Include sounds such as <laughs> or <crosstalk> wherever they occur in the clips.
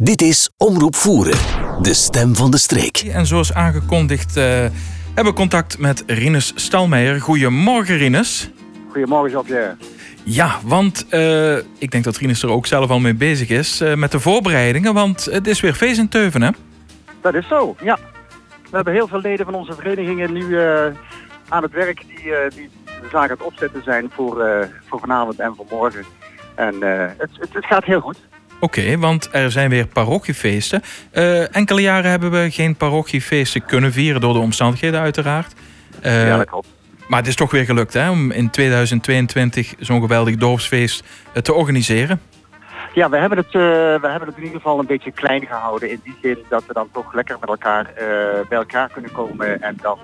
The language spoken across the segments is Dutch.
Dit is Omroep Voeren, de stem van de streek. En zoals aangekondigd uh, hebben we contact met Rinus Stalmeijer. Goedemorgen Rinus. Goedemorgen Jean-Pierre. Ja, want uh, ik denk dat Rinus er ook zelf al mee bezig is uh, met de voorbereidingen. Want het is weer feest in Teuven hè? Dat is zo, ja. We hebben heel veel leden van onze verenigingen nu aan het werk die, die de zaak aan het opzetten zijn voor, voor vanavond en voor morgen. En het, het, het gaat heel goed. Oké, want er zijn weer parochiefeesten. Uh, enkele jaren hebben we geen parochiefeesten kunnen vieren door de omstandigheden uiteraard. Uh, ja, dat klopt. Maar het is toch weer gelukt hè, om in 2022 zo'n geweldig dorpsfeest uh, te organiseren. Ja, we hebben, het, we hebben het in ieder geval een beetje klein gehouden. In die zin dat we dan toch lekker met elkaar bij elkaar kunnen komen. En dan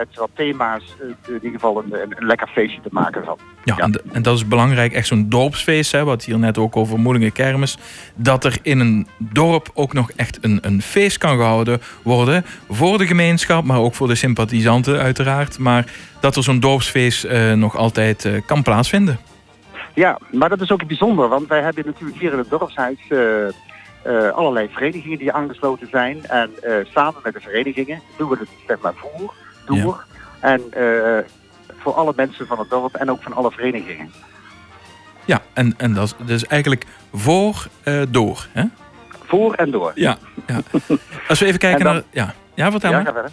met wat thema's eh, in ieder geval een, een, lekker feestje te maken van. Ja, En, en, dat is belangrijk, echt zo'n dorpsfeest, hè, wat hier net ook over Moelingen Kermis, dat er in een dorp ook nog echt een, een feest kan gehouden worden voor de gemeenschap, maar ook voor de sympathisanten uiteraard, maar dat er zo'n dorpsfeest uh, nog altijd uh, kan plaatsvinden. Ja, maar dat is ook bijzonder, want wij hebben natuurlijk hier in het dorpshuis uh, allerlei verenigingen die aangesloten zijn. En samen met de verenigingen doen we het zeg maar voor En uh, voor alle mensen van het dorp en ook van alle verenigingen. Ja, en, en dat is dus eigenlijk voor, uh, door. Hè? Voor en door. Ja, ja. Als we even <laughs> kijken dan, naar... Ja, ja vertel ja.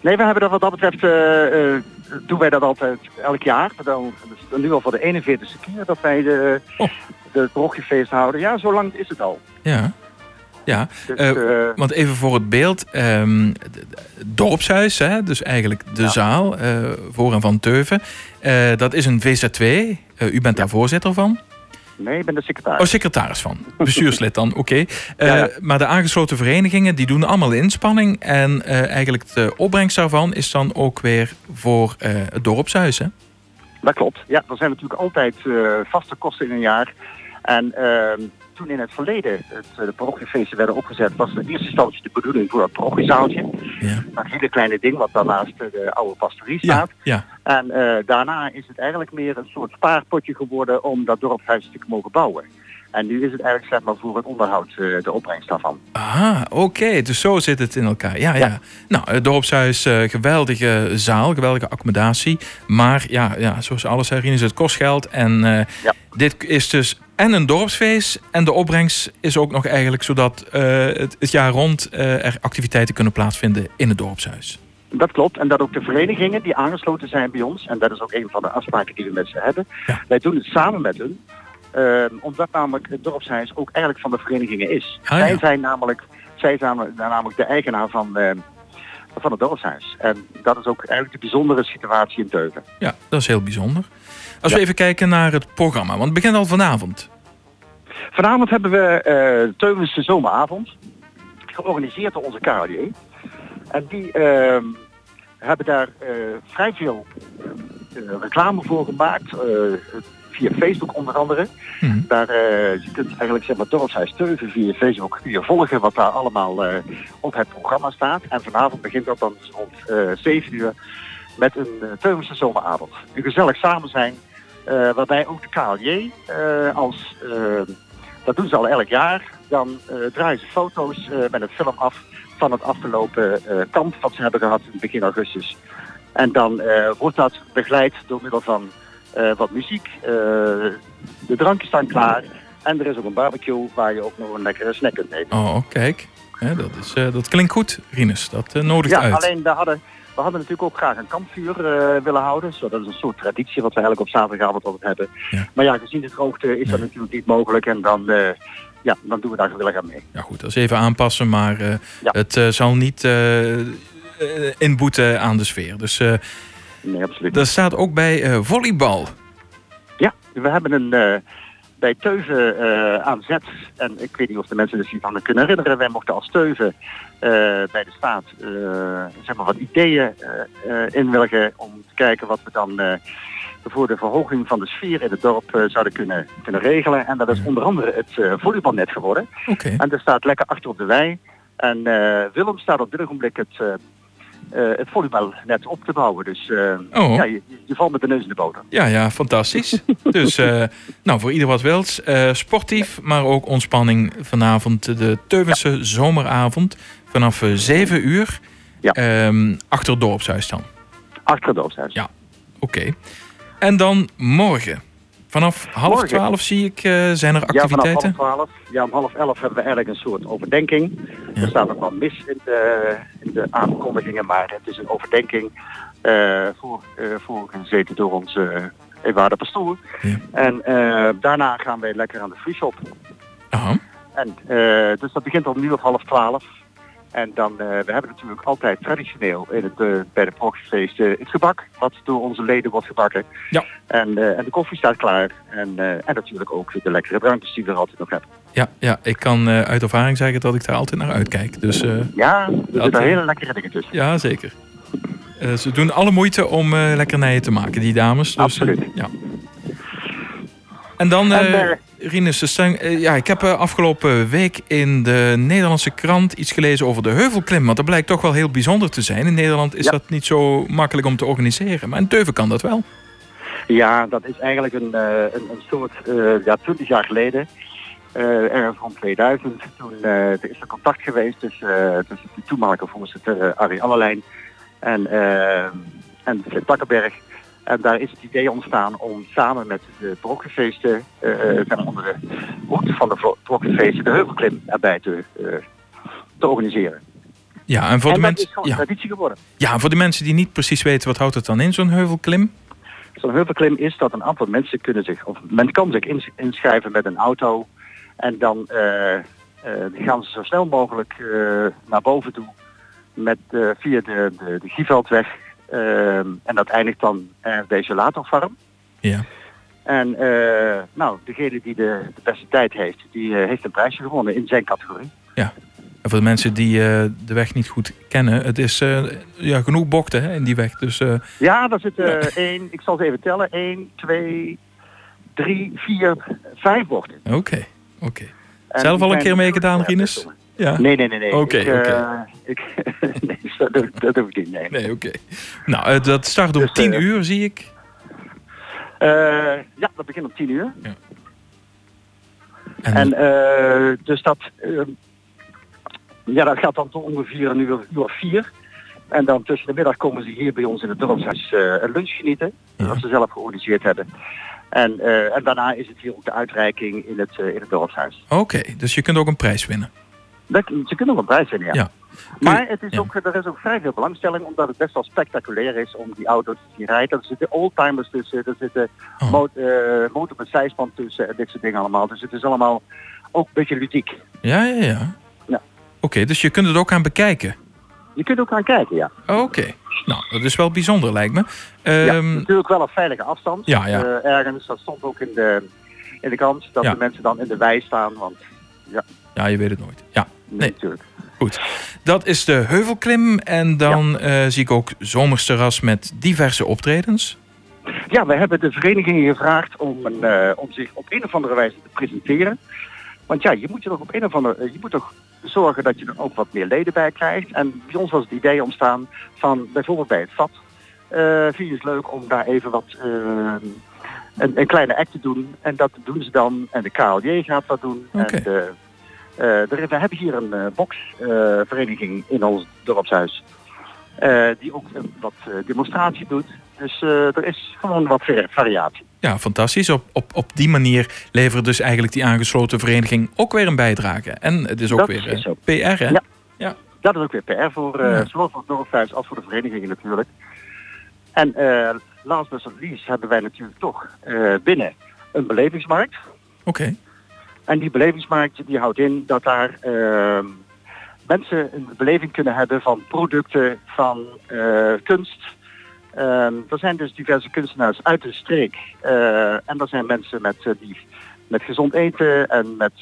Nee, we hebben dat wat dat betreft, uh, uh, doen wij dat altijd elk jaar. Dan, dus nu al voor de 41ste keer dat wij de, oh. de houden. Ja, zo lang is het al. Ja. Ja, dus, uh, want even voor het beeld. Um, dorpshuis, hè, dus eigenlijk de ja. zaal uh, voor en van Teuven. Dat is een VZ2. u bent daar voorzitter van. Nee, ik ben de secretaris. Oh, secretaris van. Bestuurslid dan, oké. Okay. <laughs> Ja, ja. Maar de aangesloten verenigingen die doen allemaal inspanning. En eigenlijk de opbrengst daarvan is dan ook weer voor het dorpshuis, hè? Dat klopt. Ja, er zijn natuurlijk altijd vaste kosten in een jaar. En ehm, toen in het verleden het, eh, de parochiefeesten werden opgezet, was in eerste instantie de bedoeling voor het parochiezaaltje. Ja. Een hele kleine ding wat daarnaast de oude pastorie staat. Ja, ja. En uh, daarna is het eigenlijk meer een soort spaarpotje geworden om dat dorpshuis te mogen bouwen. En nu is het eigenlijk zeg maar voor het onderhoud uh, de opbrengst daarvan. Ah, oké. Okay. Dus zo zit het in elkaar. Ja, ja. ja. Nou, het dorpshuis, uh, geweldige zaal, geweldige accommodatie. Maar ja, ja zoals alles herinneren is het kost geld. En uh, ja. Dit is dus en een dorpsfeest. En de opbrengst is ook nog eigenlijk zodat het, het, jaar rond er activiteiten kunnen plaatsvinden in het dorpshuis. Dat klopt. En dat ook de verenigingen die aangesloten zijn bij ons, en dat is ook een van de afspraken die we met ze hebben, ja. wij doen het samen met hun. Uh, omdat namelijk het dorpshuis ook eigenlijk van de verenigingen is. Ah, zij zijn namelijk, zij zijn namelijk de eigenaar van, uh, van het dorpshuis. En dat is ook eigenlijk de bijzondere situatie in Teuven. Ja, dat is heel bijzonder. Als ja. we even kijken naar het programma, want het begint al vanavond. Vanavond hebben we uh, Teuvense zomeravond, georganiseerd door onze KRD. En die ehm, hebben daar eh, vrij veel reclame voor gemaakt via Facebook onder andere. Mhm. Daar je kunt eigenlijk zeg maar dorpshuis Teuven via Facebook kun je volgen wat daar allemaal op het programma staat. En vanavond begint dat dan rond uh, 7 uur met een Teuvense zomeravond. Een gezellig samen zijn, waarbij ook de KLJ als, dat doen ze al elk jaar, dan draaien ze foto's met het film af van het afgelopen kamp wat ze hebben gehad in begin augustus. En dan wordt dat begeleid door middel van wat muziek. De drankjes staan klaar. En er is ook een barbecue waar je ook nog een lekkere snack kunt eten. Oh, kijk. Ja, dat, is, dat klinkt goed, Rinus. Dat nodigt ja, uit. alleen we hadden, we hadden natuurlijk ook graag een kampvuur willen houden. Zo, dat is een soort traditie wat we eigenlijk op zaterdagavond altijd hebben. Ja. Maar ja, gezien de droogte is dat natuurlijk niet mogelijk. En dan, ja, dan doen we daar gewillig aan mee. Ja goed, dat is even aanpassen. Maar ja. het zal niet inboeten aan de sfeer. Dus... Nee, absoluut. Dat staat ook bij volleybal. Ja, we hebben een bij Teuven uh, aan zet. En ik weet niet of de mensen zich van kunnen herinneren. Wij mochten als Teuven bij de staat zeg maar wat ideeën inwilligen om te kijken wat we dan voor de verhoging van de sfeer in het dorp zouden kunnen, kunnen regelen. En dat is onder andere het volleybalnet geworden. Okay. En dat staat lekker achter op de wei. En Willem staat op dit ogenblik het het volume net op te bouwen. Dus oh. ja, je, je, valt met de neus in de boter. Ja, ja, fantastisch. <laughs> dus nou, voor ieder wat wils. sportief, maar ook ontspanning vanavond. De Teuvense zomeravond vanaf 7 uur. Ja. Ehm, achter het dorpshuis dan. Achter het dorpshuis. Ja, oké. En dan morgen. Vanaf half Morgen. twaalf zie ik, uh, zijn er Ja, activiteiten? vanaf half twaalf. Ja, om half elf hebben we eigenlijk een soort overdenking. Ja. Er staat nog wel mis in de, in de aankondigingen, maar het is een overdenking uh, voor, uh, voorgezeten door onze Ewaarde Pastoor. Ja. En daarna gaan wij lekker aan de free shop. Aha. En, dus dat begint om nu of half twaalf. En dan, uh, we hebben natuurlijk altijd traditioneel in het, uh, bij de prochtfeest uh, het gebak, wat door onze leden wordt gebakken. Ja. En, en de koffie staat klaar. En, en natuurlijk ook de lekkere drankjes die we er altijd nog hebben. Ja, ja ik kan uit ervaring zeggen dat ik daar altijd naar uitkijk. Dus, ja, er zitten hele lekkere dingen tussen. Ja, zeker. ze doen alle moeite om lekkernijen te maken, die dames. Dus, Absoluut. ja. En dan, en, Rinus de Stang, ja, ik heb afgelopen week in de Nederlandse krant iets gelezen over de heuvelklim. Want dat blijkt toch wel heel bijzonder te zijn. In Nederland is ja. dat niet zo makkelijk om te organiseren. Maar in Teuven kan dat wel. Ja, dat is eigenlijk een, een, een, soort, uh, ja, 20 jaar geleden. Uh, ergens rond 2000. Toen er is er contact geweest tussen, tussen de toenmalige voorzitter Arie Allerlijn en, en Flip Takkenberg. En daar is het idee ontstaan om samen met de brokkenfeesten, uh, onder de hoogte van de brokkenfeesten, de heuvelklim erbij te, uh, te organiseren. Ja, en voor en de mensen. is gewoon ja. traditie geworden. Ja, voor de mensen die niet precies weten wat houdt het dan in, zo'n heuvelklim? Zo'n heuvelklim is dat een aantal mensen kunnen zich, of men kan zich inschrijven met een auto. En dan uh, gaan ze zo snel mogelijk naar boven toe met, via de, de, de Gieveldweg en dat eindigt dan ergens bij Isolatorfarm. Ja. En uh, nou, degene die de, de, beste tijd heeft, die uh, heeft een prijsje gewonnen in zijn categorie. Ja. En voor de mensen die de weg niet goed kennen, het is ja, genoeg bochten hè, in die weg. Dus, ja, daar zitten <laughs> één, ik zal ze even tellen, één, twee, drie, vier, vijf bochten. Oké, okay, oké. Okay. Zelf al een keer meegedaan, Rinus? Ja. Nee, nee, nee. nee. Oké. Uh, ik, <laughs> nee, dat, doe, dat ik niet, nee. Nee, oké. Okay. Nou, dat start om Dus, 10 uh, uur, zie ik. Ja, dat begint om 10 uur. Ja. En, en dus dat, ja, dat gaat dan tot ongeveer een uur, uur of vier. En dan tussen de middag komen ze hier bij ons in het dorpshuis uh, een lunch genieten. Ja. Dat ze zelf georganiseerd hebben. En, uh, en daarna is het hier ook de uitreiking in het, uh, in het dorpshuis. Oké, okay, dus je kunt ook een prijs winnen. Dat, ze kunnen een prijs winnen, ja. ja. Maar het is ja. ook, er is ook vrij veel belangstelling, omdat het best wel spectaculair is om die auto's te zien rijden. Er zitten oldtimers tussen, er zitten Oh. mo uh, motor met zijspan tussen en dit soort dingen allemaal. Dus het is allemaal ook een beetje ludiek. Ja, ja, ja. Ja. Oké, dus je kunt het ook aan bekijken. Je kunt ook gaan kijken, ja. Oké. Nou, dat is wel bijzonder, lijkt me. Ja, Ehm, natuurlijk wel op veilige afstand. Ja, ja. Eh, ergens, dat stond ook in de, in de krant, dat Ja. de mensen dan in de wei staan. Want ja, je weet het nooit. Ja, nee, natuurlijk. goed. Dat is de heuvelklim. En dan eh, zie ik ook zomersterras met diverse optredens. Ja, we hebben de verenigingen gevraagd om, een, eh, om zich op een of andere wijze te presenteren. Want ja, je moet je toch op een of andere, eh, je moet toch zorgen dat je er ook wat meer leden bij krijgt. En bij ons was het idee ontstaan van bijvoorbeeld bij het VAT. eh vind je het leuk om daar even wat een, een kleine act te doen. En dat doen ze dan. En de KLJ gaat dat doen. En de, we hebben hier een eh, boxvereniging in ons dorpshuis. eh, die ook eh, wat eh, demonstratie doet. Dus eh, er is gewoon wat vari- variatie. Ja, fantastisch. Op, op, op die manier levert dus eigenlijk die aangesloten vereniging ook weer een bijdrage. En het is ook Dat weer is eh, zo. PR, hè? Ja. Dat is ook weer PR voor eh, Ja. zowel voor het dorpshuis als voor de verenigingen natuurlijk. En eh last but not least hebben wij natuurlijk toch eh, binnen een belevingsmarkt. Oké. En die belevingsmarkt die houdt in dat daar ehm, mensen een beleving kunnen hebben van producten, van eh, kunst. Ehm, er zijn dus diverse kunstenaars uit de streek. Eh, en er zijn mensen met, eh, die, met gezond eten en met,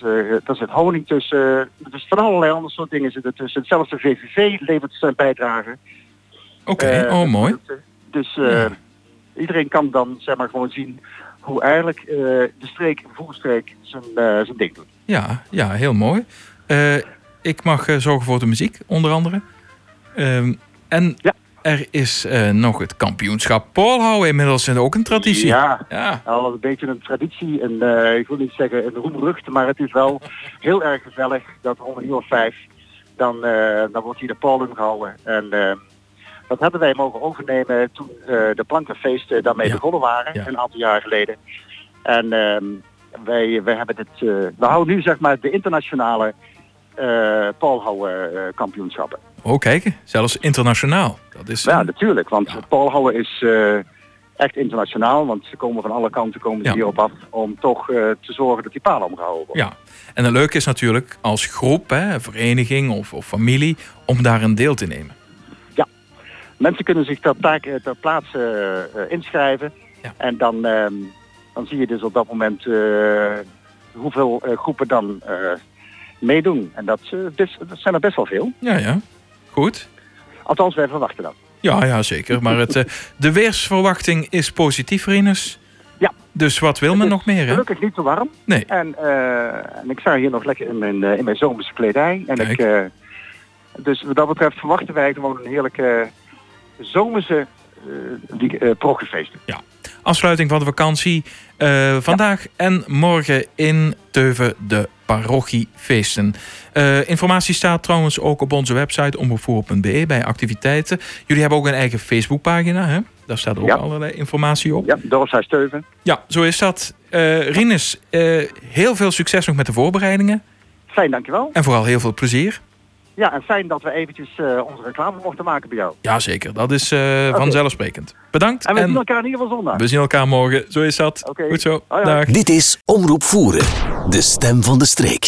zit honing tussen. Dus van allerlei andere soort dingen zitten tussen. Zelfs de VVV levert zijn bijdrage. Oké, oh mooi. Dus Ja. iedereen kan dan zeg maar gewoon zien hoe eigenlijk eh, de streek, de voerstreek, zijn, eh, zijn ding doet. Ja, ja, heel mooi. Eh, ik mag zorgen voor de muziek, onder andere. Ehm, En Ja. er is nog het kampioenschap Poolhouden inmiddels ook een traditie. Ja, Ja. al een beetje een traditie. En ik wil niet zeggen een roemrucht, maar het is wel heel erg gezellig dat om een uur of vijf, dan, dan wordt hier de pollen gehouden. En dat hebben wij mogen overnemen toen eh, de plankenfeesten daarmee Ja. begonnen waren, Ja. een aantal jaar geleden. En ehm, wij, wij hebben dit, eh, we houden nu zeg maar de internationale Poolhouden eh, kampioenschappen. Oh, kijk, zelfs internationaal. Dat is, Ja, natuurlijk, want Ja. Poolhouden is echt internationaal, want ze komen van alle kanten komen Ja. hierop af om toch te zorgen dat die palen omgehouden worden. ja. En het leuke is natuurlijk als groep, hè, vereniging of, of familie, om daar een deel te nemen. Mensen kunnen zich ter, taak, eh, ter plaatse eh, inschrijven Ja. en dan, ehm, dan zie je dus op dat moment eh, hoeveel groepen dan meedoen. En dat, dus, dat zijn er best wel veel. Ja, ja. Goed. Althans, wij verwachten dat. Ja, ja, zeker. Maar het, de weersverwachting is positief, Rinus. Ja. Dus wat wil men nog meer, hè? Gelukkig niet te warm. Nee. En, en ik sta hier nog lekker in mijn, in mijn zomerse kledij. En Kijk. ik, eh, dus wat dat betreft verwachten wij gewoon een heerlijke zomerse eh die, eh, proggefeesten. Afsluiting van de vakantie. eh, vandaag en morgen in Teuven de parochiefeesten. Informatie staat trouwens ook op onze website omroepvoer.be bij activiteiten. Jullie hebben ook een eigen Facebookpagina, hè? Daar staat ook Ja. allerlei informatie op. Ja, Dorpshuis Steuven. Ja, zo is dat. Eh Rinus, heel veel succes nog met de voorbereidingen. Fijn, dankjewel. En vooral heel veel plezier. Ja, en fijn dat we eventjes eh, onze reclame mochten maken bij jou. Jazeker, dat is eh, vanzelfsprekend. Bedankt. En we zien En elkaar in ieder geval zondag. we zien elkaar morgen. Zo is dat. Oké. Goed zo. Hoi, hoi. Dag. Dit is Omroep Voeren, de stem van de streek.